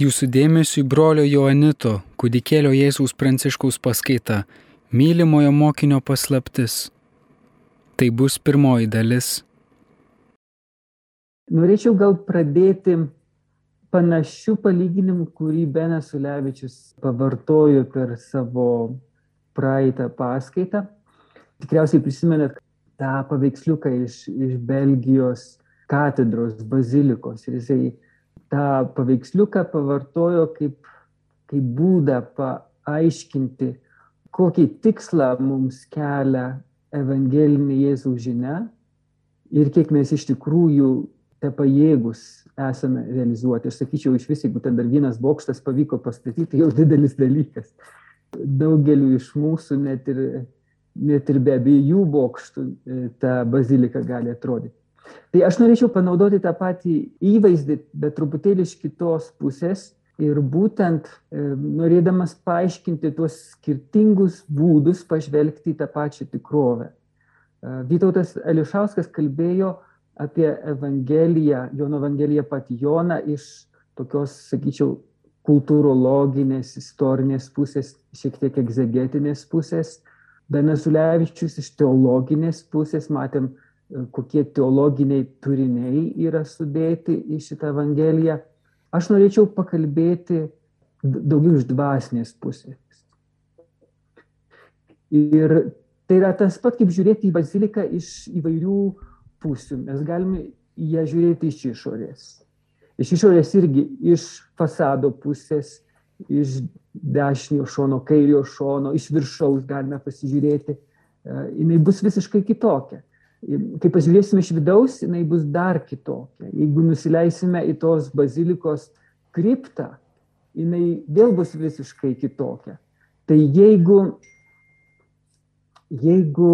Jūsų dėmesio į brolio Joanito, kūdikėlio Jėzaus Pranciškaus paskaita - Mylimojo mokinio paslaptis. Tai bus pirmoji dalis. Norėčiau gal pradėti panašių palyginimų, kurį Benas Ulevičius pavartojo per savo praeitą paskaitą. Tikriausiai prisimenat tą paveiksliuką iš, iš Belgijos katedros, bazilikos. Ir jisai tą paveiksliuką pavartojo kaip, kaip būdą paaiškinti, kokį tikslą mums kelia evangelinė Jėzaus žinia ir kiek mes iš tikrųjų te pajėgus esame realizuoti. Aš sakyčiau, iš vis, jeigu ten dar vienas bokštas pavyko pastatyti, jau didelis dalykas. Daugeliu iš mūsų net ir, net ir be abiejų bokštų e, ta bazilika gali atrodyti. Tai aš norėčiau panaudoti tą patį įvaizdį, bet truputėlį iš kitos pusės ir būtent e, norėdamas paaiškinti tuos skirtingus būdus pažvelgti į tą pačią tikrovę. E, Vytautas Ališauskas kalbėjo apie Evangeliją, Jono Evangeliją patį Joną iš tokios, sakyčiau, kultūrologinės, istorinės pusės, šiek tiek egzegetinės pusės. Benas Ulevičius iš teologinės pusės matėm, kokie teologiniai turiniai yra sudėti į šitą Evangeliją. Aš norėčiau pakalbėti daugiau iš dvasinės pusės. Ir tai yra tas pat, kaip žiūrėti į baziliką iš įvairių pusių. Mes galime ją žiūrėti iš išorės. Iš išorės irgi iš fasado pusės, iš dešinio šono, kairio šono, iš viršaus galime pasižiūrėti. Jis bus visiškai kitokia. Kai pažiūrėsime iš vidaus, jinai bus dar kitokia. Jeigu nusileisime į tos bazilikos kriptą, jinai vėl bus visiškai kitokia. Tai jeigu, jeigu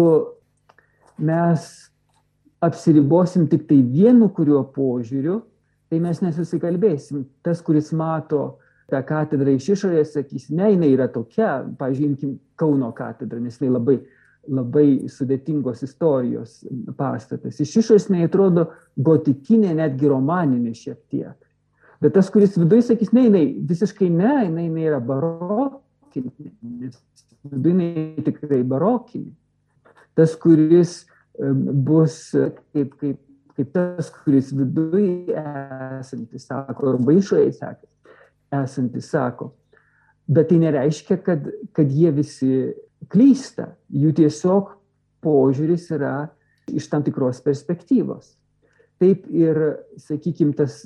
mes apsiribosim tik tai vienu kuriuo požiūriu, tai mes nesusikalbėsim. Tas, kuris mato tą katedrą iš išorės, sakys, ne, jinai yra tokia, pažiūrėkim, Kauno katedra, nes jinai labai, labai sudėtingos istorijos pastatas. Iš išorės jinai atrodo gotikinė, netgi romaninė šiek tiek. Bet tas, kuris viduje sakys, ne, jinai visiškai ne, jinai, jinai yra barokinė, nes viduje tikrai barokinė. Tas, kuris bus kaip, kaip, kaip tas, kuris viduje esantis sako, arba išorėje esantis sako. Bet tai nereiškia, kad, kad jie visi klysta. Jų tiesiog požiūris yra iš tam tikros perspektyvos. Taip ir, sakykime, tas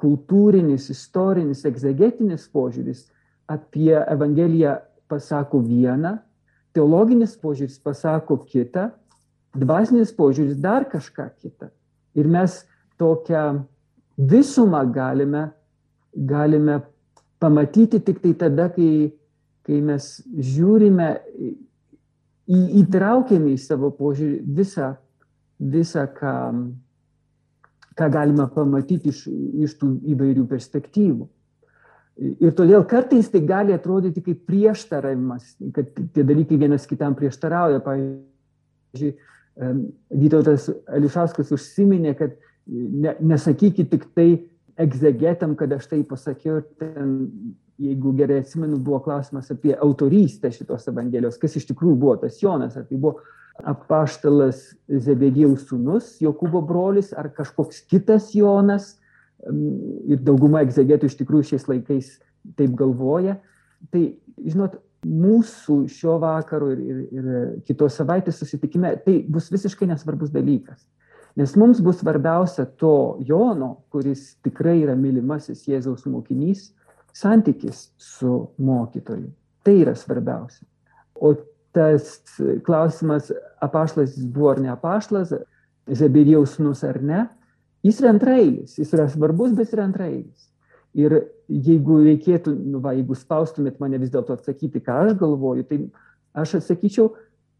kultūrinis, istorinis, egzegetinis požiūris apie Evangeliją pasako vieną, teologinis požiūris pasako kitą, dvasinis požiūris dar kažką kitą. Ir mes tokią visumą galime, galime pamatyti tik tai tada, kai, kai mes žiūrime, į, įtraukiame į savo požiūrį visą, visą ką, ką galima pamatyti iš, iš tų įvairių perspektyvų. Ir todėl kartais tai gali atrodyti kaip prieštaravimas, kad tie dalykai vienas kitam prieštarauja. Pavyzdžiui, Vytautas Ališauskas užsiminė, kad ne, nesakykit tik tai egzegetam, kad aš tai pasakiau, ten, jeigu gerai atsimenu, buvo klausimas apie autorystę šitos Evangelijos, kas iš tikrųjų buvo tas Jonas, ar tai buvo apaštalas Zebedėjaus sūnus, Jokūbo brolis, ar kažkoks kitas Jonas, ir dauguma egzegetų iš tikrųjų šiais laikais taip galvoja. Tai, žinot, mūsų šio vakaro ir, ir, ir kitos savaitės susitikime, tai bus visiškai nesvarbus dalykas. Nes mums bus svarbiausia to Jono, kuris tikrai yra mylimasis Jėzaus mokinys, santykis su mokytoju. Tai yra svarbiausia. O tas klausimas, apaštas jis buvo ar ne apaštas, Zebedėjaus nus ar ne, jis yra antrailis, jis yra svarbus, bet yra antrailis. Ir jeigu reikėtų, nu, va, jeigu spaustumėt mane vis dėlto atsakyti, ką aš galvoju, tai aš atsakyčiau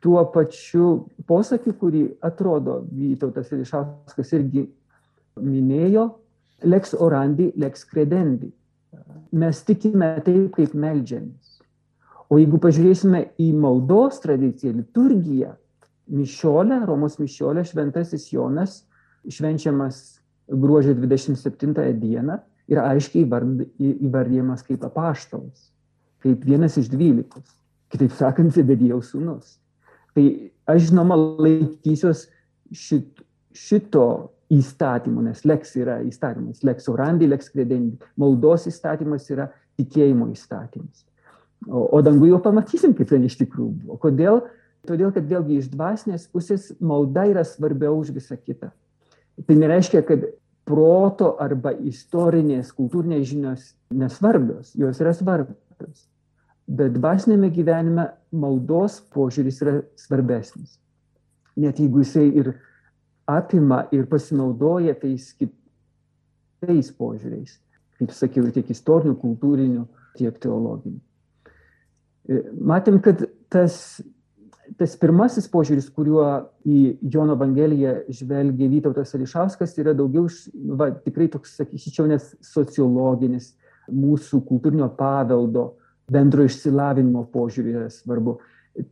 tuo pačiu posakiu, kurį atrodo Vytautas Ilišauskas irgi minėjo, lex orandi, lex credendi. Mes tikime taip, kaip melžiamės. O jeigu pažiūrėsime į maldos tradiciją, liturgiją, mišiolę, Romos mišiolę, šventasis Jonas, švenčiamas gruodžio 27 dieną, yra aiškiai įvardyjamas kaip apaštalas, kaip vienas iš dvylikos, kitaip sakant, Zebedėjaus sūnus. Tai aš žinoma laikysiuos šit, šito įstatymo, nes leks yra įstatymas, leks orandi, leks credendi, maldos įstatymas yra tikėjimo įstatymas. O, o dangų jau pamatysim, kaip ten iš tikrųjų buvo. Kodėl? Todėl, kad vėlgi iš dvasinės pusės malda yra svarbiau už visą kitą. Tai nereiškia, kad proto arba istorinės, kultūrinės žinios nesvarbios, jos yra svarbios. Bet dvasinėme gyvenime maldos požiūris yra svarbesnis. Net jeigu jisai ir apima ir pasinaudoja tais kitais požiūriais, kaip sakiau, tiek istorinių, kultūrinių, tiek teologinių. Matėm, kad tas tas pirmasis požiūris, kuriuo į Jono Evangeliją žvelgia Vytautas Ališauskas, yra daugiau, va, tikrai toks, sakyčiau, nes sociologinis mūsų kultūrinio paveldo, bendro išsilavinimo požiūrį yra svarbu.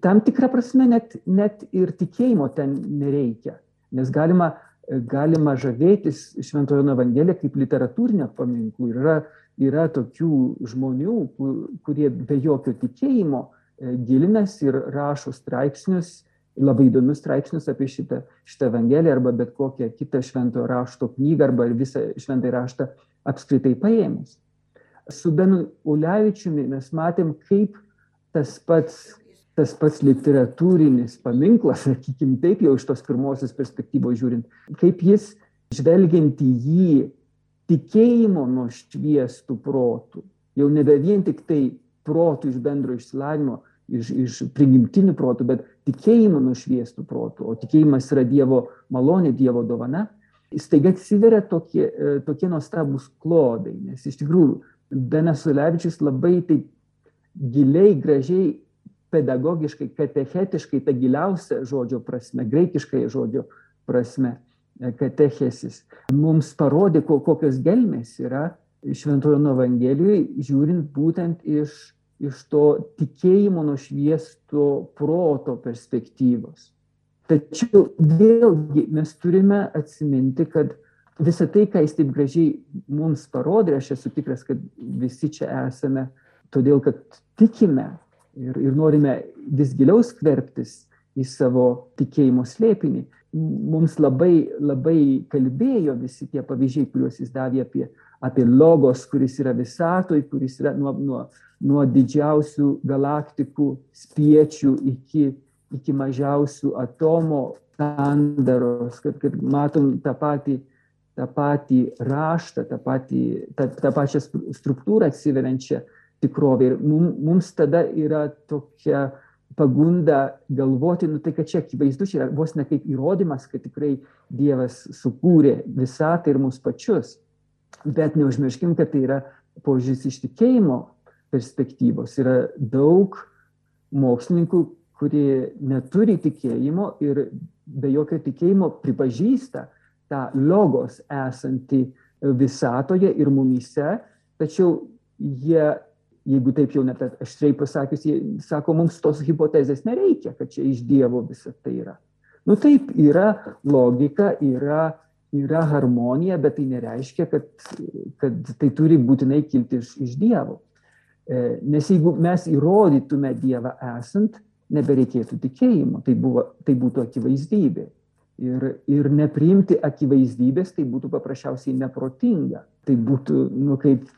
Tam tikrą prasme net, net ir tikėjimo ten nereikia, nes galima, galima žavėtis Šventojo Evangelija kaip literatūrinio paminklų. Yra, yra tokių žmonių, kurie be jokio tikėjimo E, gilinasi ir rašo straipsnius, labai įdomius straipsnius apie šitą, šitą Evangeliją arba bet kokią kitą šventojo rašto knygą arba visą šventąjį raštą apskritai paėmus. Su Benu Ulevičiumi mes matėm, kaip tas pats, tas pats literatūrinis paminklas, sakykim taip jau iš tos pirmosios perspektyvos žiūrint, kaip jis žvelgiant į jį tikėjimo nušviestų protų, jau nebe vien tik tai protų iš bendro išsilavinimo, iš, iš prigimtinių protų, bet tikėjimo nušviestų protų, o tikėjimas yra Dievo malonė, Dievo dovana, staiga atsiveria tokie, e, tokie nuostabus klodai, nes iš tikrųjų Benas Ulevičius labai taip giliai, gražiai, pedagogiškai, katechetiškai, ta giliausia žodžio prasme, graikiškai žodžio prasme, e, katechesis, mums parodė, kokios gelmės yra Šventojo Evangelijoje, žiūrint būtent iš iš to tikėjimo nušviesto proto perspektyvos. Tačiau vėlgi mes turime atsiminti, kad visą tai, ką jis taip gražiai mums parodė, aš esu tikras, kad visi čia esame, todėl kad tikime ir, ir norime vis giliau skverbtis į savo tikėjimo slėpinį. Mums labai, labai kalbėjo visi tie pavyzdžiai, kuriuos jis davė apie, apie logos, kuris yra visatoj, kuris yra nuo, nuo, nuo didžiausių galaktikų spiečių iki, iki mažiausių atomo sandaros, kad, kad matom tą patį, tą patį raštą, tą, patį, tą, tą pačią struktūrą atsiveriančią tikrovę. Ir mums tada yra tokia pagunda galvoti, nu tai kad čia akivaizdu, čia yra vos ne kaip įrodymas, kad tikrai Dievas sukūrė visatą ir mus pačius. Bet neužmirškim, kad tai yra požiūris iš tikėjimo perspektyvos. Yra daug mokslininkų, kurie neturi tikėjimo ir be jokio tikėjimo pripažįsta tą logos esantį visatoje ir mumyse, tačiau jie, jeigu taip jau net aštriai pasakius, jie sako, mums tos hipotezės nereikia, kad čia iš Dievo visa tai yra. Nu taip, yra logika, yra, yra harmonija, bet tai nereiškia, kad, kad tai turi būtinai kilti iš, iš Dievo. E, nes jeigu mes įrodytume Dievą esant, nebereikėtų tikėjimo, tai, buvo, tai būtų akivaizdybė. Ir, ir nepriimti akivaizdybės, tai būtų paprasčiausiai neprotinga. Tai būtų, nu, kaip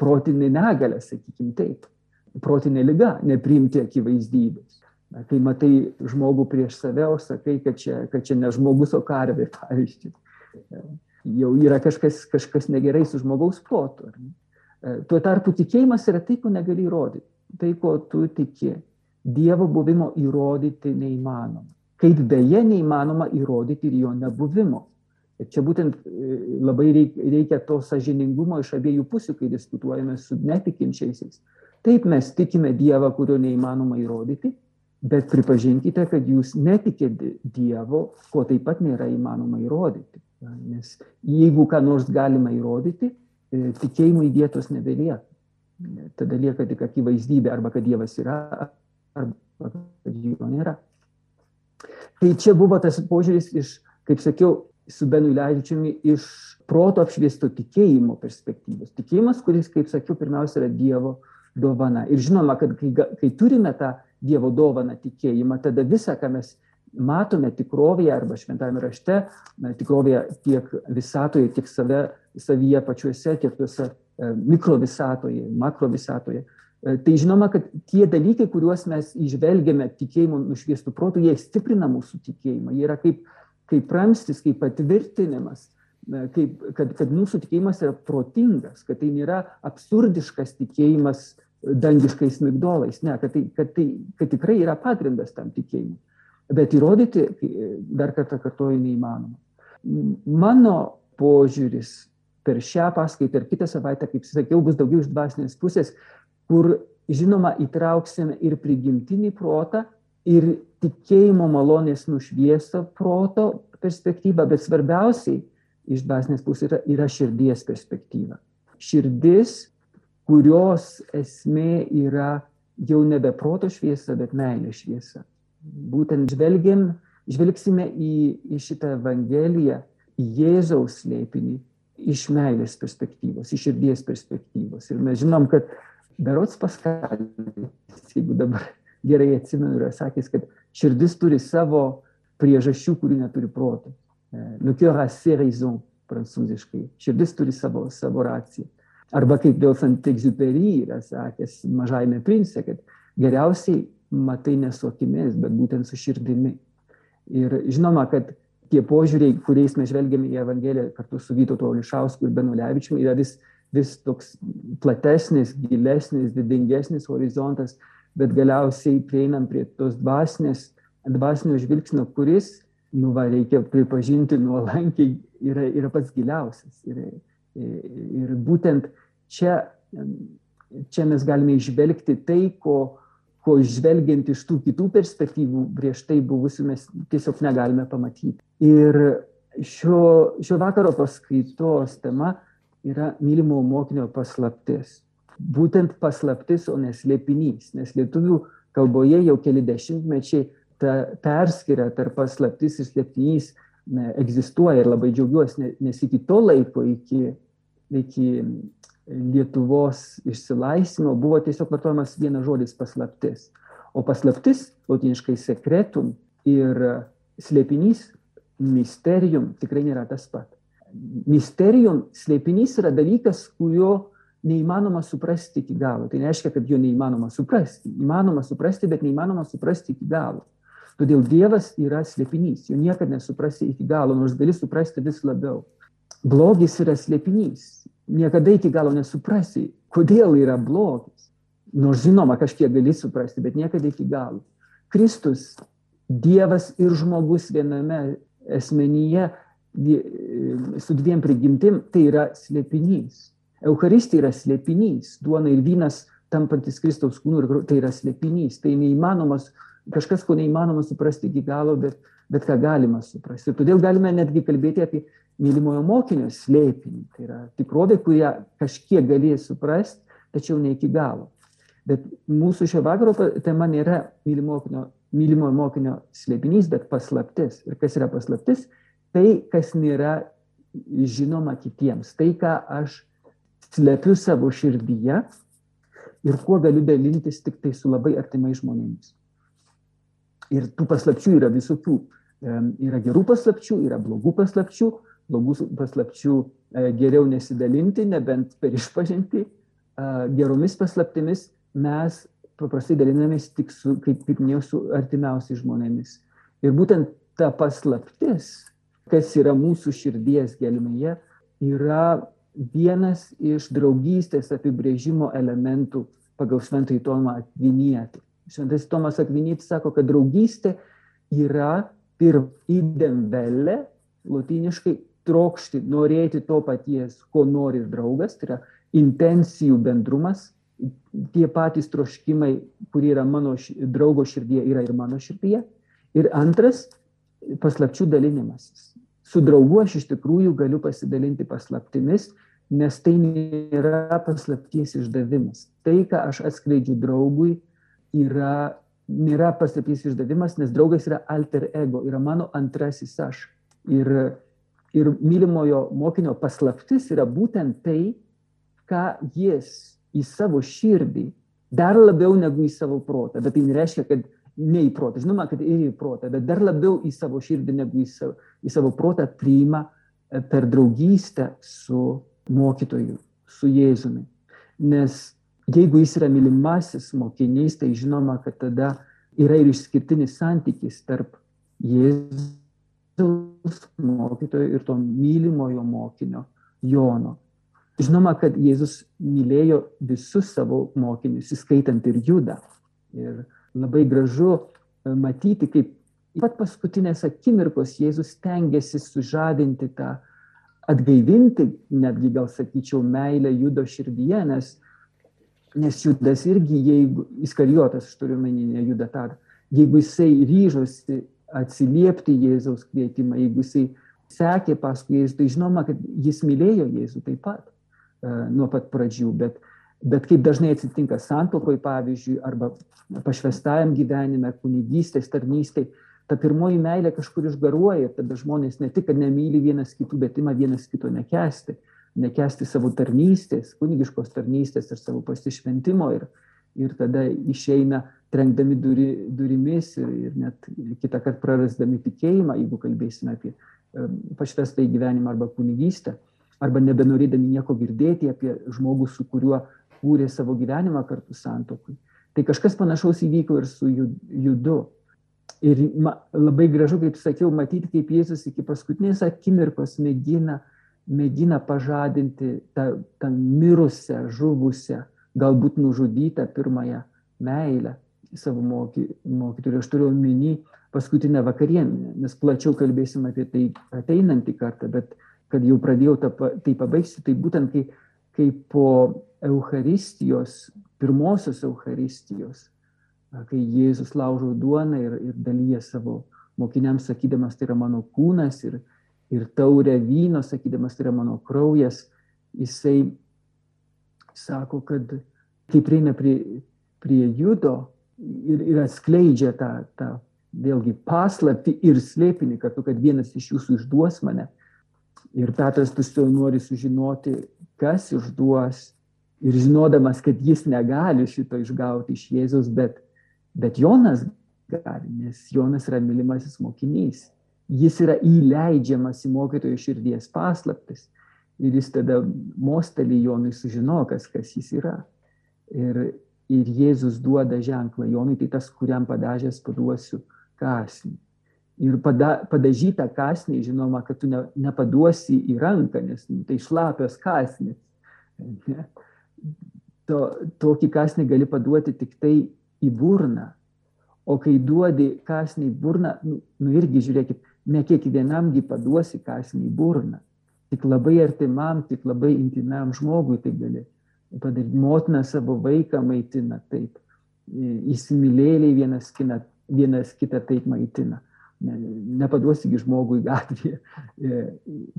protinė negalė, sakykim taip. Protinė lyga, nepriimti akivaizdybės. Na, kai matai žmogų prieš save, o sakai, kad čia, kad čia ne žmogus, o karvė, pavyzdžiui. Jau yra kažkas, kažkas negerai su žmogaus protu. E, tuo tarpu tikėjimas yra tai, ko negali įrodyti. Tai, ko tu tiki. Dievo buvimo įrodyti neįmanoma. Kaip beje neįmanoma įrodyti ir jo nebuvimo. Ir čia būtent e, labai reikia to sažiningumo iš abiejų pusių, kai diskutuojame su netikinčiaisiais. Taip mes tikime Dievą, kurio neįmanoma įrodyti, bet pripažinkite, kad jūs netikite Dievo, ko taip pat nėra įmanoma įrodyti. Nes jeigu ką nors galima įrodyti, E, tikėjimui vietos nebelieka. Tada lieka tik akivaizdybė arba kad Dievas yra, arba kad jo nėra. Tai čia buvo tas požiūris iš, kaip sakiau, su Benu Leidžiumi iš proto apšviesto tikėjimo perspektyvos. Tikėjimas, kuris, kaip sakiau, pirmiausia yra Dievo dovana. Ir žinoma, kad kai, kai turime tą Dievo dovaną tikėjimą, tada visą, ką mes matome tikrovėje arba šventame rašte, tikrovėje tiek visatoje, tiek save, savyje pačiuose, tiek tuose e, mikrovisatoje, makrovisatoje. E, tai žinoma, kad tie dalykai, kuriuos mes išvelgiame tikėjimo nušviestų protų, jie stiprina mūsų tikėjimą. Jie yra kaip, kaip ramstis, kaip patvirtinimas, kaip, kad, kad mūsų tikėjimas yra protingas, kad tai nėra absurdiškas tikėjimas dangiškais migdolais. Ne, kad, tai, kad, tai, kad tikrai yra pagrindas tam tikėjimui. Bet įrodyti, dar kartą kartuoju, neįmanoma. Mano požiūris per šią paskaitą ir kitą savaitę, kaip sakiau, bus daugiau iš dvasinės pusės, kur, žinoma, įtrauksime ir prigimtinį protą, ir tikėjimo malonės nušviesto proto perspektyvą, bet svarbiausiai iš dvasinės pusės yra, yra širdies perspektyva. Širdis, kurios esmė yra jau nebe proto šviesa, bet meilės šviesa. Būtent žvelgiam, žvelgsime į, į šitą Evangeliją, į Jėzaus slėpinį iš meilės perspektyvos, iš širdies perspektyvos. Ir mes žinom, kad Berots Paskalis, jeigu dabar gerai atsimenu, yra sakęs, kad širdis turi savo priežasčių, kurių neturi proto. Le cœur a ses raisons, prancūziškai. Širdis turi savo, savo raciją. Arba kaip dėl Santexupery yra sakęs mažajame prince, kad geriausiai matai ne su akimis, bet būtent su širdimi. Ir žinoma, kad tie požiūriai, kuriais mes žvelgiame į Evangeliją kartu su Vytauto Olišausku ir Benulevičiumi, yra vis vis toks platesnis, gilesnis, didingesnis horizontas, bet galiausiai prieinam prie tos dvasinės, dvasinio žvilgsnio, kuris, nu, va, reikia pripažinti nuolankiai, yra, yra pats giliausias. Ir, ir būtent čia, čia mes galime išvelgti tai, ko, ko žvelgiant iš tų kitų perspektyvų prieš tai buvusių mes tiesiog negalime pamatyti. Ir šio, šio vakaro paskaitos tema yra mylimo mokinio paslaptis. Būtent paslaptis, o neslėpinys, nes lietuvių kalboje jau keli dešimtmečiai ta perskiria tarp paslaptis ir slėpinys ne, egzistuoja ir labai džiaugiuosi, nes iki to laiko, iki, iki Lietuvos išsilaisvimo buvo tiesiog vartojamas vienas žodis paslaptis. O paslaptis, latiniškai sekretum ir slėpinys, misterium tikrai nėra tas pat misterijum slėpinys yra dalykas, kurio neįmanoma suprasti iki galo. Tai nereiškia, kad jo neįmanoma suprasti. Įmanoma suprasti, bet neįmanoma suprasti iki galo. Todėl Dievas yra slėpinys, jo niekada nesuprasi iki galo, nors gali suprasti vis labiau. Blogis yra slėpinys, niekada iki galo nesuprasi, kodėl yra blogis. Nors žinoma, kažkiek gali suprasti, bet niekada iki galo. Kristus, Dievas ir žmogus viename asmenyje su dviem prigimtim, tai yra slėpinys. Eucharistija yra slėpinys, duona ir vynas tampantis Kristaus kūnu, ir tai yra slėpinys. Tai neįmanomas, kažkas, ko neįmanoma suprasti iki galo, bet, bet ką galima suprasti. Ir todėl galime netgi kalbėti apie mylimojo mokinio slėpinį. Tai yra tikrovė, kurią kažkiek galėjai suprasti, tačiau ne iki galo. Bet mūsų šio vakaro tema nėra mylimojo mokinio, mokinio slėpinys, bet paslaptis. Ir kas yra paslaptis? tai, kas nėra žinoma kitiems, tai, ką aš slepiu savo širdyje ir kuo galiu dalintis tik tai su labai artimai žmonėmis. Ir tų paslapčių yra visokių. Yra gerų paslapčių, yra blogų paslapčių. Blogų paslapčių e, geriau nesidalinti, nebent per išpažinti. Geromis paslaptimis mes paprastai dalinamės tik su, kaip, kaip minėjau, su artimiausiais žmonėmis. Ir būtent ta paslaptis kas yra mūsų širdies gelmėje, yra vienas iš draugystės apibrėžimo elementų pagal Šventąjį Tomą Akvinietį. Šventasis Tomas Akvinietis sako, kad draugystė yra pirm idemvelė, latiniškai trokšti, norėti to paties, ko nori draugas, tai yra intencijų bendrumas, tie patys troškimai, kurie yra mano draugo širdyje, yra ir mano širdyje. Ir antras, paslapčių dalinimasis su draugu aš iš tikrųjų galiu pasidalinti paslaptimis, nes tai nėra paslapties išdavimas. Tai, ką aš atskleidžiu draugui, yra, nėra paslapties išdavimas, nes draugas yra alter ego, yra mano antrasis aš. Ir, Ir mylimojo mokinio paslaptis yra būtent tai, ką jis į savo širdį, dar labiau negu į savo protą. Bet tai nereiškia, kad ne į protą, žinoma, kad ir į protą, bet dar labiau į savo širdį negu į savo, į savo protą priima e, per draugystę su mokytoju, su Jėzumi. Nes jeigu jis yra mylimasis mokinys, tai žinoma, kad tada yra ir išskirtinis santykis tarp Jėzus mokytojo ir to mylimojo mokinio Jono. Žinoma, kad Jėzus mylėjo visus savo mokinius, įskaitant ir Judą. Ir labai gražu e, matyti, kaip pat paskutinės akimirkos Jėzus tengiasi sužadinti tą, atgaivinti, netgi gal sakyčiau, meilę Judo širdyje, nes, nes Judas irgi, jeigu, Iskarijotas, aš turiu meninę Judą tą, jeigu jisai ryžosi atsiliepti Jėzaus kvietimą, jeigu jisai sekė paskui Jėzų, tai žinoma, kad jis mylėjo Jėzų taip pat uh, nuo pat pradžių, bet, bet kaip dažnai atsitinka santokoje, pavyzdžiui, arba pašvestajam gyvenime, kunigystės, tarnystėje, ta pirmoji meilė kažkur išgaruoja ir tada žmonės ne tik, kad nemyli vienas kitų, bet ima vienas kito nekesti, nekesti savo tarnystės, kunigiškos tarnystės ir savo pasišventimo ir, ir tada išeina trenkdami duri, durimis ir, ir net kitą kartą prarasdami tikėjimą, jeigu kalbėsime apie pašvestą į gyvenimą arba kunigystę, arba nebenorėdami nieko girdėti apie žmogų, su kuriuo kūrė savo gyvenimą kartu santokui. Tai kažkas panašaus įvyko ir su judu. Ir ma, labai gražu, kaip sakiau, matyti, kaip Jėzus iki paskutinės akimirkos mėgina, mėgina pažadinti tą, tą mirusią, žuvusią, galbūt nužudytą pirmąją meilę savo moky, mokytojų. Ir aš turiu omeny paskutinę vakarienę, nes plačiau kalbėsim apie tai ateinantį kartą, bet kad jau pradėjau tą, tai pabaigsiu, tai būtent kai, kai po Euharistijos, pirmosios Euharistijos, kai Jėzus laužo duoną ir, ir dalyja savo mokiniams, sakydamas, tai yra mano kūnas ir, ir taurę vyno, sakydamas, tai yra mano kraujas, jisai sako, kad kai prieina prie, prie judo, ir, ir atskleidžia tą, tą vėlgi paslapti ir slėpinį kartu, kad vienas iš jūsų išduos mane. Ir Petras tiesiog nori sužinoti, kas išduos. Ir žinodamas, kad jis negali šito išgauti iš Jėzus, bet, bet Jonas gali, nes Jonas yra mylimasis mokinys. Jis yra įleidžiamas į mokytojų širdies paslaptis. Ir jis tada mostelį Jonui sužino, kas, kas jis yra. Ir, ir Jėzus duoda ženklą Jonui, tai tas, kuriam padažęs paduosiu kasnį. Ir pada, padažytą kasnį, žinoma, kad tu ne, nepaduosi į ranką, nes nu, tai šlapios kasnis. Ne? To, tokį kasnį gali paduoti tik tai į burną. O kai duodi kasnį į burną, nu, nu irgi žiūrėkit, ne kiekvienamgi paduosi kasnį į burną. Tik labai artimam, tik labai intimiam žmogui tai gali padaryti. Motina savo vaiką maitina taip. Įsimylėliai vienas, kina, vienas kitą taip maitina. Ne, nepaduosigi žmogui gatvėje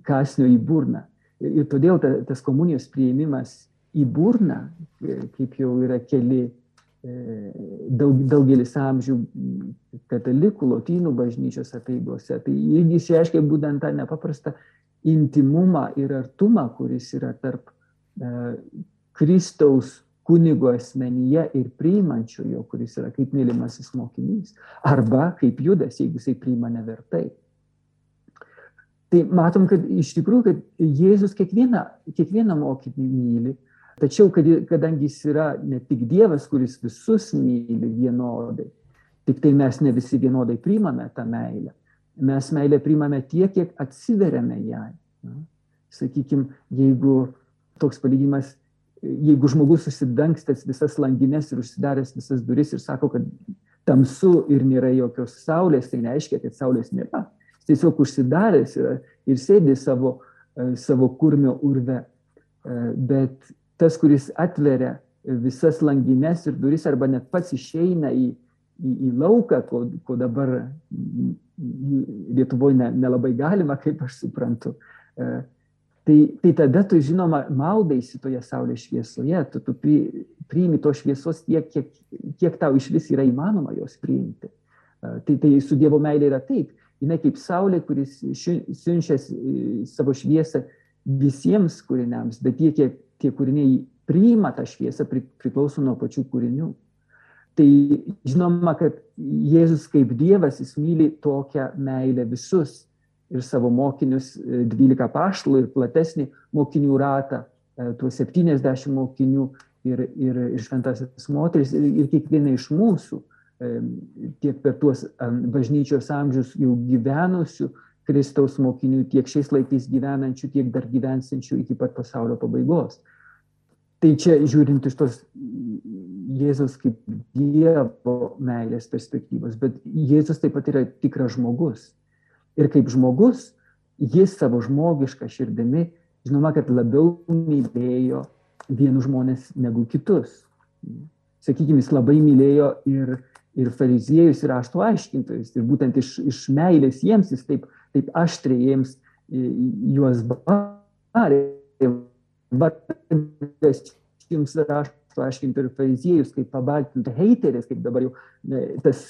kasnio į burną. Ir, todėl ta, tas komunijos prieimimas į burną, e, kaip jau yra keli daug, daugelis amžių katalikų, lotynų bažnyčios apeigose, tai irgi išreiškia būtent tą nepaprastą intimumą ir artumą, kuris yra tarp Kristaus kunigo asmenyje ir priimančiojo, kuris yra kaip mylimasis mokinys, arba kaip judas, jeigu jisai priima nevertai. Tai matom, kad iš tikrųjų, kad Jėzus kiekvieną, kiekvieną mokinį myli, tačiau kad, kadangi jis yra ne tik Dievas, kuris visus myli vienodai, tik tai mes ne visi vienodai priimame tą meilę. Mes meilę priimame tiek, kiek atsiveriame jai. Sakykime, jeigu toks palyginimas jeigu žmogus užsidangstęs visas langines ir užsidaręs visas duris ir sako, kad tamsu ir nėra jokios saulės, tai nereiškia, kad saulės nėra. Jis tiesiog užsidaręs yra ir sėdi savo, e, savo kurmio urve. E, bet tas, kuris atveria visas langines ir duris arba net pats išeina į, į, į lauką, ko, ko dabar Lietuvoje nelabai ne galima, kaip aš suprantu, e, Tai, tai tada tu, žinoma, maudaisi toje saulės šviesoje, tu, tu pri, priimi tos šviesos tiek, kiek, kiek tau iš vis yra įmanoma jos priimti. Tai, tai su Dievo meilė yra taip. jinai kaip saulė, kuris siunčia savo šviesą visiems kūriniams, bet tie, tie, tie kūriniai priima tą šviesą priklauso nuo pačių kūrinių. Tai žinoma, kad Jėzus kaip Dievas, jis myli tokią meilę visus ir savo mokinius, 12 paštalų ir platesnį mokinių ratą, e, tuos 70 mokinių ir, ir, ir šventasis moteris ir, ir kiekvieną iš mūsų, e, tiek per tuos bažnyčios amžius jau gyvenusių Kristaus mokinių, tiek šiais laikais gyvenančių, tiek dar gyvensančių iki pat pasaulio pabaigos. Tai čia žiūrint iš tos Jėzus kaip Dievo meilės perspektyvos, bet Jėzus taip pat yra tikras žmogus. Ir kaip žmogus, jis savo žmogišką širdimi, žinoma, kad labiau mylėjo vienus žmonės negu kitus. Sakykime, jis labai mylėjo ir, ir fariziejus, ir aštų aiškintojus. Ir būtent iš, iš meilės jiems jis taip, taip aštriai jiems juos barė. Jums raštų aiškinti ir fariziejus, kaip pabaltinti heiteris, kaip dabar jau tas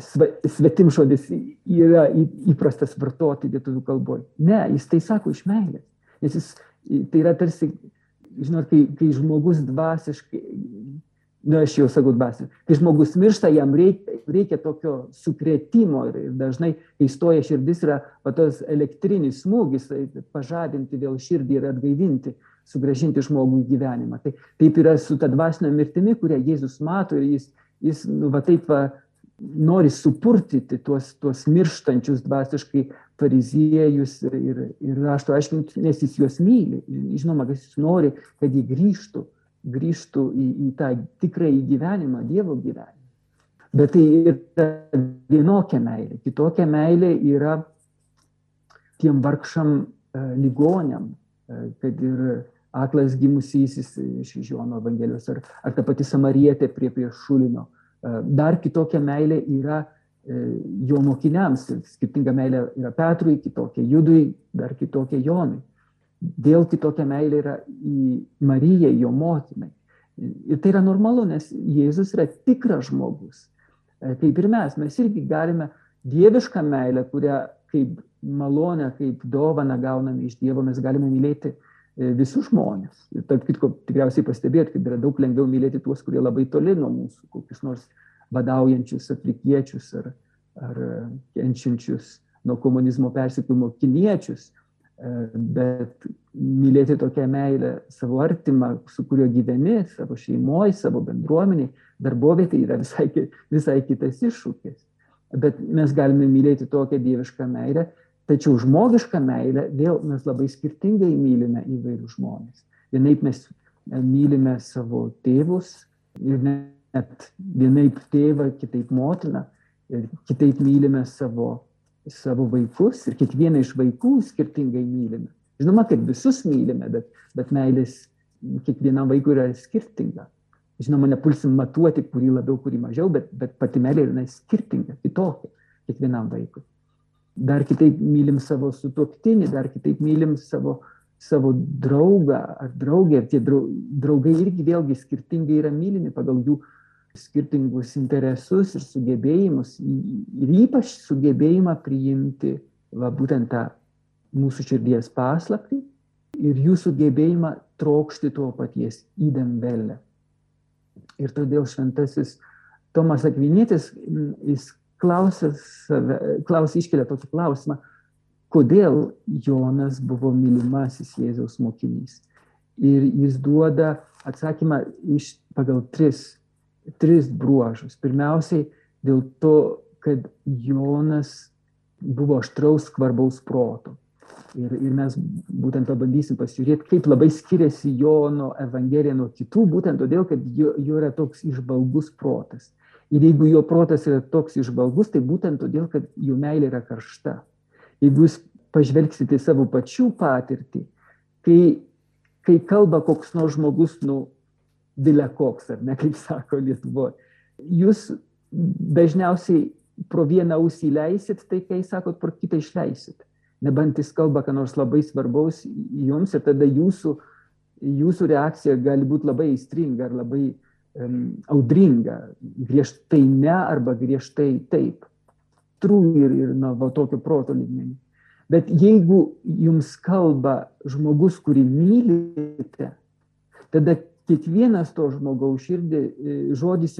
svetimžodis yra įprastas vartoti lietuvių kalboje. Ne, jis tai sako iš meilės. Nes jis, tai yra tarsi žinot, kai, kai žmogus dvasiškai, na, aš jau sakau dvasiškai, kai žmogus miršta, jam reikia, reikia tokio sukrėtimo ir, ir dažnai, kai stoja širdis, yra va, tas elektrinis smūgis, tai pažadinti vėl širdį ir atgaivinti, sugražinti žmogų į gyvenimą. Tai taip yra su ta dvasinė mirtimi, kurią Jėzus mato ir jis, jis nu, va, taip va, nori supurtyti tuos, tuos mirštančius dvasiškai fariziejus ir, ir rašto aiškinti, nes jis juos myli. Žinoma, kad jis nori, kad jie grįžtų, grįžtų į, į tą tikrąjį gyvenimą, Dievo gyvenimą. Bet tai yra vienokia meilė. Kitokia meilė yra tiem vargšam e, ligonėm, e, kad ir aklas gimusysis iš Jono Evangelijos, ar, ar ta pati samarietė prie prie šulino. E, dar kitokia meilė yra E, jo mokiniams. Skirtinga meilė yra Petrui, kitokia Judui, dar kitokia Jonui. Vėl kitokia meilė yra į Mariją, jo motinai. Ir tai yra normalu, nes Jėzus yra tikras žmogus. E, kaip ir mes, mes irgi galime dievišką meilę, kurią kaip malonę, kaip dovaną gauname iš Dievo, mes galime mylėti e, visus žmonės. Ir tarp kitko, tikriausiai pastebėt, kad yra daug lengviau mylėti tuos, kurie labai toli nuo mūsų, kokius nors badaujančius afrikiečius ar, ar kenčiančius nuo komunizmo persikūrimo kiniečius, bet mylėti tokią meilę savo artimą, su kuriuo gyveni, savo šeimoje, savo bendruomeniai, darbovietė yra visai, visai kitas iššūkis. Bet mes galime mylėti tokią dievišką meilę, tačiau žmogišką meilę vėl mes labai skirtingai mylime įvairius žmonės. Vienaip mes mylime savo tėvus ir ne net vienaip tėvą, kitaip motiną, ir kitaip mylime savo, savo vaikus ir kiekvieną iš vaikų skirtingai mylime. Žinoma, kad visus mylime, bet, bet meilės kiekvienam vaikui yra skirtinga. Žinoma, nepulsim matuoti, kurį labiau, kurį mažiau, bet, bet pati meilė yra skirtinga, kitokia kiekvienam vaikui. Dar kitaip mylim savo sutuoktinį, dar kitaip mylim savo, savo draugą ar draugę. Ir tie draugai irgi vėlgi skirtingai yra mylimi pagal jų skirtingus interesus ir sugebėjimus ir ypač sugebėjimą priimti va, būtent tą mūsų širdies paslaptį ir jų sugebėjimą trokšti to paties įdemvelę. Ir todėl šventasis Tomas Akvinietis, jis klausia, save, klausia iškelia tokį klausimą, kodėl Jonas buvo mylimasis Jėzaus mokinys. Ir jis duoda atsakymą iš pagal tris tris bruožus. Pirmiausiai dėl to, kad Jonas buvo aštraus skvarbaus proto. Ir, ir mes būtent pabandysim pasižiūrėti, kaip labai skiriasi Jono Evangelija nuo kitų, būtent todėl, kad jo, jo yra toks išbalgus protas. Ir jeigu jo protas yra toks išbalgus, tai būtent todėl, kad jo meilė yra karšta. Jeigu jūs pažvelgsite į savo pačių patirtį, kai, kai kalba koks nors žmogus, nu, bilekoks, ar ne, kaip sako Lietuvoje. Jūs dažniausiai pro vieną ausį leisit, tai kai sakot, pro kitą išleisit. Nebent jis kalba, ką nors labai svarbaus jums ir tada jūsų, jūsų reakcija gali būti labai įstringa ar labai um, audringa, griežtai ne arba griežtai taip. aistrų ir, ir na, va, tokio proto lygmenį. Bet jeigu jums kalba žmogus, kurį mylite, tada kiekvienas to žmogaus širdį, e, žodis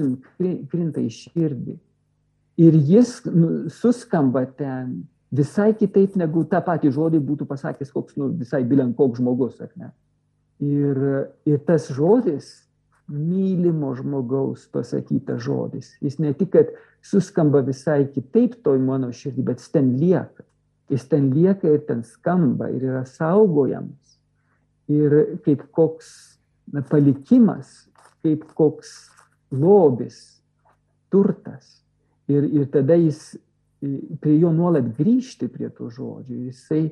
krinta į širdį. Ir jis nu, suskamba ten visai kitaip, negu tą patį žodį būtų pasakęs koks, nu, visai bilen koks žmogus, ar ne. Ir, ir tas žodis, mylimo žmogaus pasakytas žodis, jis ne tik, kad suskamba visai kitaip toj mano širdį, bet jis ten lieka. Jis ten lieka ir ten skamba ir yra saugojamas. Ir kaip koks palikimas, kaip koks lobis, turtas. Ir, ir tada jis prie jo nuolat grįžti prie tų žodžių. Jisai,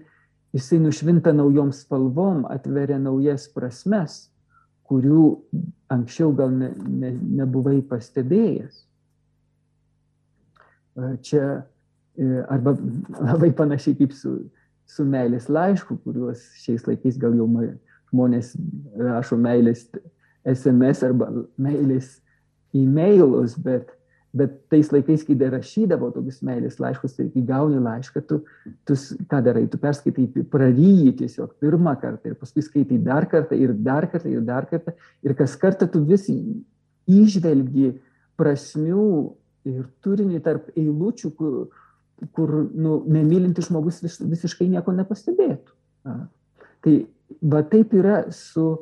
jisai nušvinta naujom spalvom, atveria naujas prasmes, kurių anksčiau gal ne, ne, nebuvai pastebėjęs. Čia arba labai panašiai kaip su, su meilės laišku, kuriuos šiais laikais gal jau žmonės rašo meilės SMS arba meilės e-mailus, bet Bet tais laikais, kai dar rašydavo tokius meilės laiškus, tai kai gauni laišką, tu, tu ką darai, tu perskaitai, praryji tiesiog pirmą kartą ir paskui skaitai dar kartą ir dar kartą ir dar kartą. Ir kas kartą tu vis išvelgi prasmių ir turinį tarp eilučių, kur, kur nu, nemylintis žmogus vis, visiškai nieko nepastebėtų. Na. Tai va taip yra su,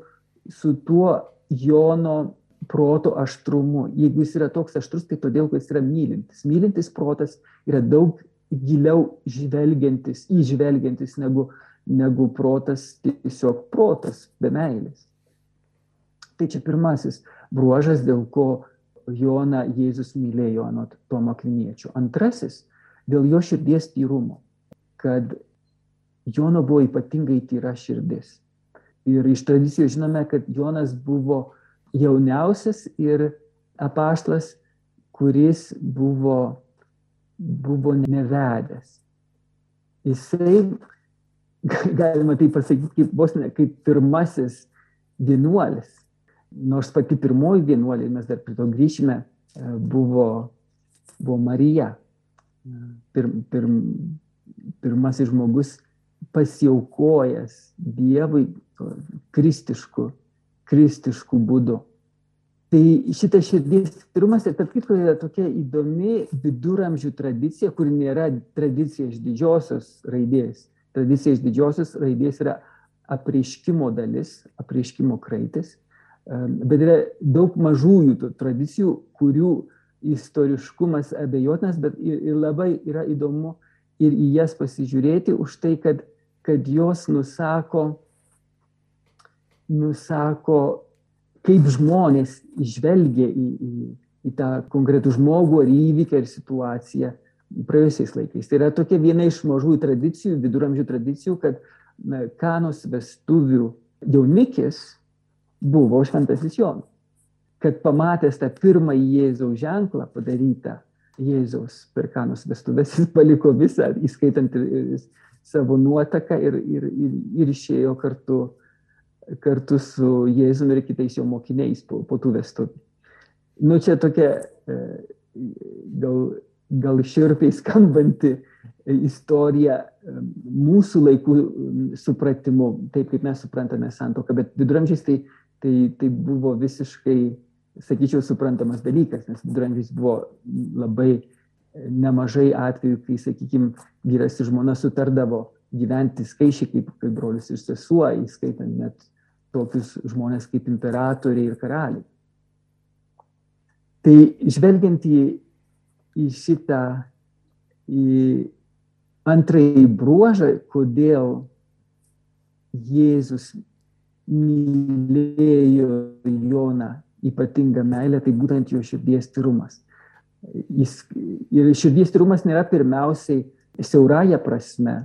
su tuo Jono proto aštrumu. Jeigu jis yra toks aštrus, tai todėl, kad jis yra mylintis. Mylintis protas yra daug giliau žvelgiantis, įžvelgiantis negu, negu protas, tiesiog protas be meilės. Tai čia pirmasis bruožas, dėl ko Joną Jėzus mylėjo anot Tomo Kviniečio. Antrasis, dėl jo širdies tyrumo, kad Jono buvo ypatingai tyra širdis. Ir iš tradicijos žinome, kad Jonas buvo jauniausias ir apaštlas, kuris buvo, buvo nevedęs. Jisai, galima tai pasakyti, kaip, vos ne, kaip pirmasis vienuolis. Nors pati pirmoji vienuolė, mes dar prie to grįšime, e, buvo, buvo Marija. Pir, pir, pirmasis žmogus pasiaukojęs Dievui kristišku kristišku būdu. Tai šitas širdies tyrumas ir tarp kitko yra tokia įdomi viduramžių tradicija, kur nėra tradicija iš didžiosios raidės. Tradicija iš didžiosios raidės yra apreiškimo dalis, apreiškimo kraitis, bet yra daug mažųjų tradicijų, kurių istoriškumas abejotinas, bet ir, ir labai yra įdomu ir į jas pasižiūrėti už tai, kad, kad jos nusako nusako, kaip žmonės žvelgia į, į, į tą konkretų žmogų ar įvykį ar situaciją praėjusiais laikais. Tai yra tokia viena iš mažųjų tradicijų, viduramžių tradicijų, kad na, kanos vestuvių jaunikis buvo šventasis Jonas. Kad pamatęs tą pirmąjį Jėzaus ženklą padarytą Jėzaus per kanos vestuvės, jis paliko visą, įskaitant ir savo nuotaką ir, ir, ir, ir išėjo kartu kartu su Jėzumi ir kitais jo mokiniais po, po tų vestuvių. Nu, čia tokia e, gal, gal širpiai skambanti istorija e, mūsų laikų supratimu, taip kaip mes suprantame santoką, bet viduramžiais tai, tai, tai buvo visiškai, sakyčiau, suprantamas dalykas, nes viduramžiais buvo labai nemažai atvejų, kai, sakykime, vyras ir žmona sutardavo gyventi skaičiai kaip, kaip brolius ir sesuo, įskaitant net tokius žmonės kaip imperatoriai ir karaliai. Tai žvelgiant į, į šitą, į antrąjį bruožą, kodėl Jėzus mylėjo Joną ypatingą meilę, tai būtent jo širdies tyrumas. Jis, ir širdies tyrumas nėra pirmiausiai siaurąją prasme,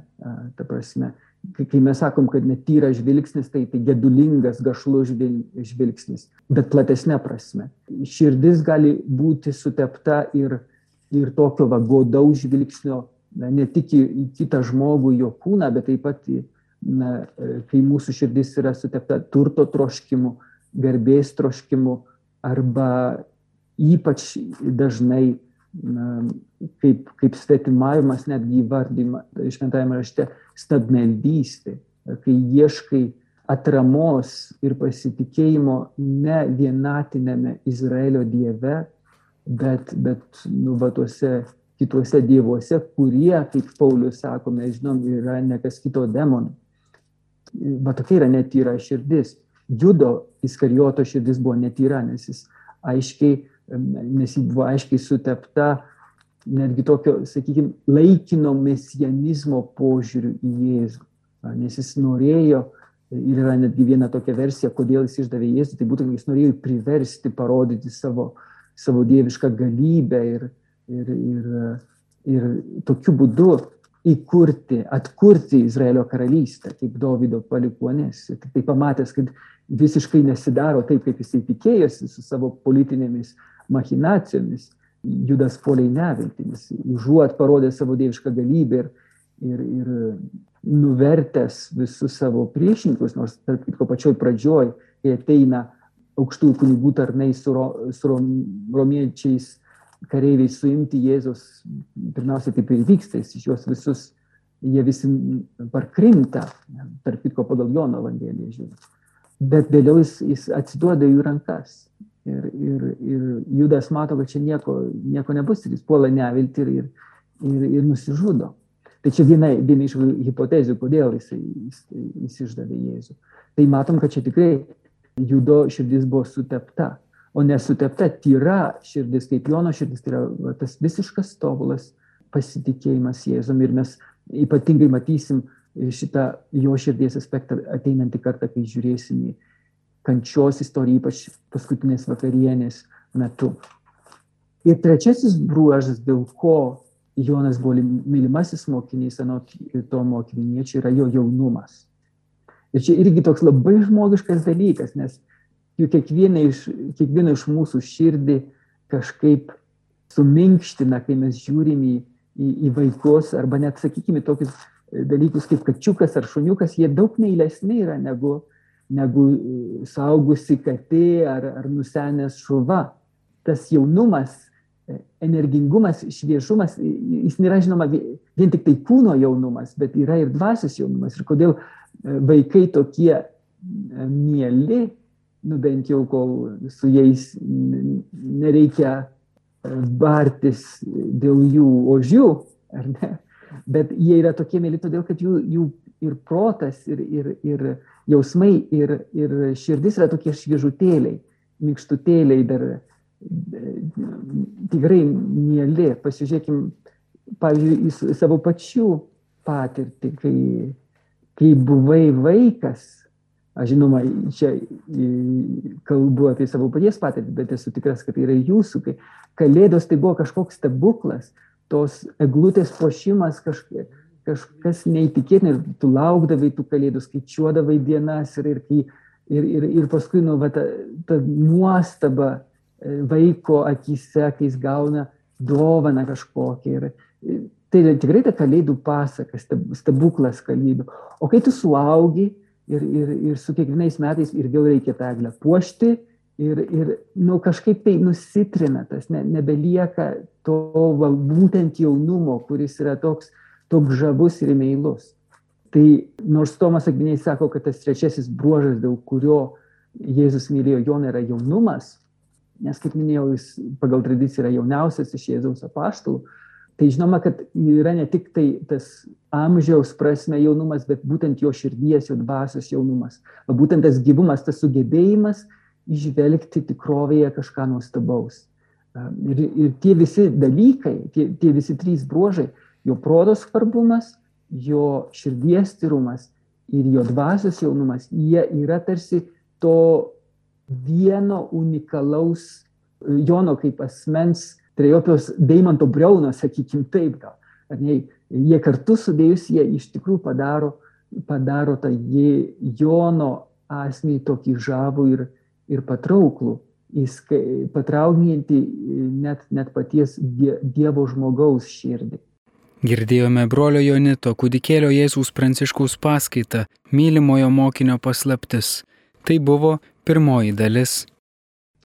ta prasme, kai mes sakom, kad netyra žvilgsnis, tai tai gedulingas, gašlus žvilgsnis, bet platesnė prasme. Širdis gali būti sutepta ir, ir tokio va godaus žvilgsnio, na, ne tik į, į kitą žmogų, jo kūną, bet taip pat, į, na, kai mūsų širdis yra sutepta turto troškimu, garbės troškimu arba ypač dažnai na, kaip, kaip svetimavimas netgi įvardyma šventajame rašte stabmeldystė, kai ieškai atramos ir pasitikėjimo ne vienatinėme Izraelio dieve, bet, bet nu, va tuose kituose dievuose, kurie, kaip Paulius sako, mes žinom, yra ne kas kito demonų. Va tokia yra netyra širdis. Judo Iskarijoto širdis buvo netyra, nes jis aiškiai nes ji buvo aiškiai sutepta netgi tokio, sakykime, laikino mesianizmo požiūriu į Jėzų. Nes jis norėjo, ir yra netgi viena tokia versija, kodėl jis išdavė Jėzų, tai būtent jis norėjo priversti, parodyti savo, savo dievišką galybę ir, ir, ir, ir tokiu būdu įkurti, atkurti Izraelio karalystę, kaip Davido palikuonės. Tik tai pamatęs, kad visiškai nesidaro taip, kaip jisai tikėjosi su savo politinėmis machinacijomis, Judas poliai neviltinis, užuot parodė savo dievišką galybę ir, ir, ir nuvertęs visus savo priešininkus, nors tarp kitko pačioj pradžioj, kai ateina aukštųjų kunigų tarnai su, ro, su romiečiais kareiviais suimti Jėzus, pirmiausia taip ir vyksta, jis iš juos visus, jie visi parkrinta, tarp kitko pagal Jono evangeliją žiūrint. Bet vėliau jis, jis atsiduoda jų rankas. Ir, ir, ir Judas mato, kad čia nieko, nieko nebus ir jis puola nevilti ir, ir, ir, ir nusižudo. Tai čia viena, viena iš hipotezių, kodėl jis, jis, jis išdavė Jėzų. Tai matom, kad čia tikrai Judo širdis buvo sutepta, o nesutepta tyra širdis, kaip Jono širdis, tai yra va, tas visiškas tobulas pasitikėjimas Jėzum. Ir mes ypatingai matysim šitą jo širdies aspektą ateinantį kartą, kai žiūrėsim į kančios istoriją, ypač paskutinės vakarienės metu. Ir trečiasis bruožas, dėl ko Jonas buvo mylimasis mokinys, anot to mokiniečio, yra jo jaunumas. Ir čia irgi toks labai žmogiškas dalykas, nes juk kiekviena iš, kiekviena iš mūsų širdį kažkaip suminkština, kai mes žiūrim į, į, į vaikus, arba net, sakykime, tokius dalykus kaip kačiukas ar šuniukas, jie daug meilesni yra negu, negu e, saugusi katė ar, ar nusenęs šuva. Tas jaunumas, e, energingumas, šviežumas, jis nėra žinoma vien tik tai kūno jaunumas, bet yra ir dvasios jaunumas. Ir kodėl e, vaikai tokie mėly, nu bent jau kol su jais nereikia bartis dėl jų ožių, ar ne? Bet jie yra tokie mėly todėl, kad jų, jų ir protas, ir, ir, ir, jausmai ir, ir širdis yra tokie šviežutėliai, mikštutėliai dar tikrai mėly. Pasižiūrėkim, pavyzdžiui, į savo pačių patirtį, kai, kai buvai vaikas. Aš žinoma, čia kalbu apie savo paties patirtį, bet esu tikras, kad tai yra jūsų, kai kalėdos tai buvo kažkoks stebuklas, tos eglutės pošimas kažkaip kažkas neįtikėtina ir tu laukdavai tų kalėdų, skaičiuodavai dienas ir, ir, ir, ir, ir paskui nu, va, ta, ta nuostaba e, vaiko akise, kai jis gauna dovaną kažkokią. Ir, tai tikrai ta kalėdų pasaka, stebuklas kalėdų. O kai tu suaugi ir, ir, ir su kiekvienais metais vėl reikia tą eglę puošti, ir, ir nu, kažkaip tai nusitrina tas, ne, nebelieka to va, būtent jaunumo, kuris yra toks, toks žavus ir meilus. Tai nors Tomas Akviniai sako, kad tas trečiasis bruožas, dėl kurio Jėzus mylėjo Joną, yra jaunumas, nes, kaip minėjau, jis pagal tradiciją yra jauniausias iš Jėzaus apaštalų, tai žinoma, kad yra ne tik tai tas amžiaus prasme jaunumas, bet būtent jo širdies, jo dvasios jaunumas. O būtent tas gyvumas, tas sugebėjimas išvelgti tikrovėje kažką nuostabaus. Ir, ir tie visi dalykai, tie, tie visi trys bruožai, jo proto svarbumas, jo širdies tyrumas ir jo dvasios jaunumas, jie yra tarsi to vieno unikalaus Jono kaip asmens trejopios Deimanto Breuno, sakykim taip gal. Ar ne, jie kartu sudėjus, jie iš tikrųjų padaro, padaro tą Jono asmenį tokį žavų ir, ir patrauklų, patraukiantį net, net paties Dievo žmogaus širdį. Girdėjome brolio Jonito kūdikėlio Jėzaus Pranciškaus paskaitą Mylimojo mokinio paslaptis. Tai buvo pirmoji dalis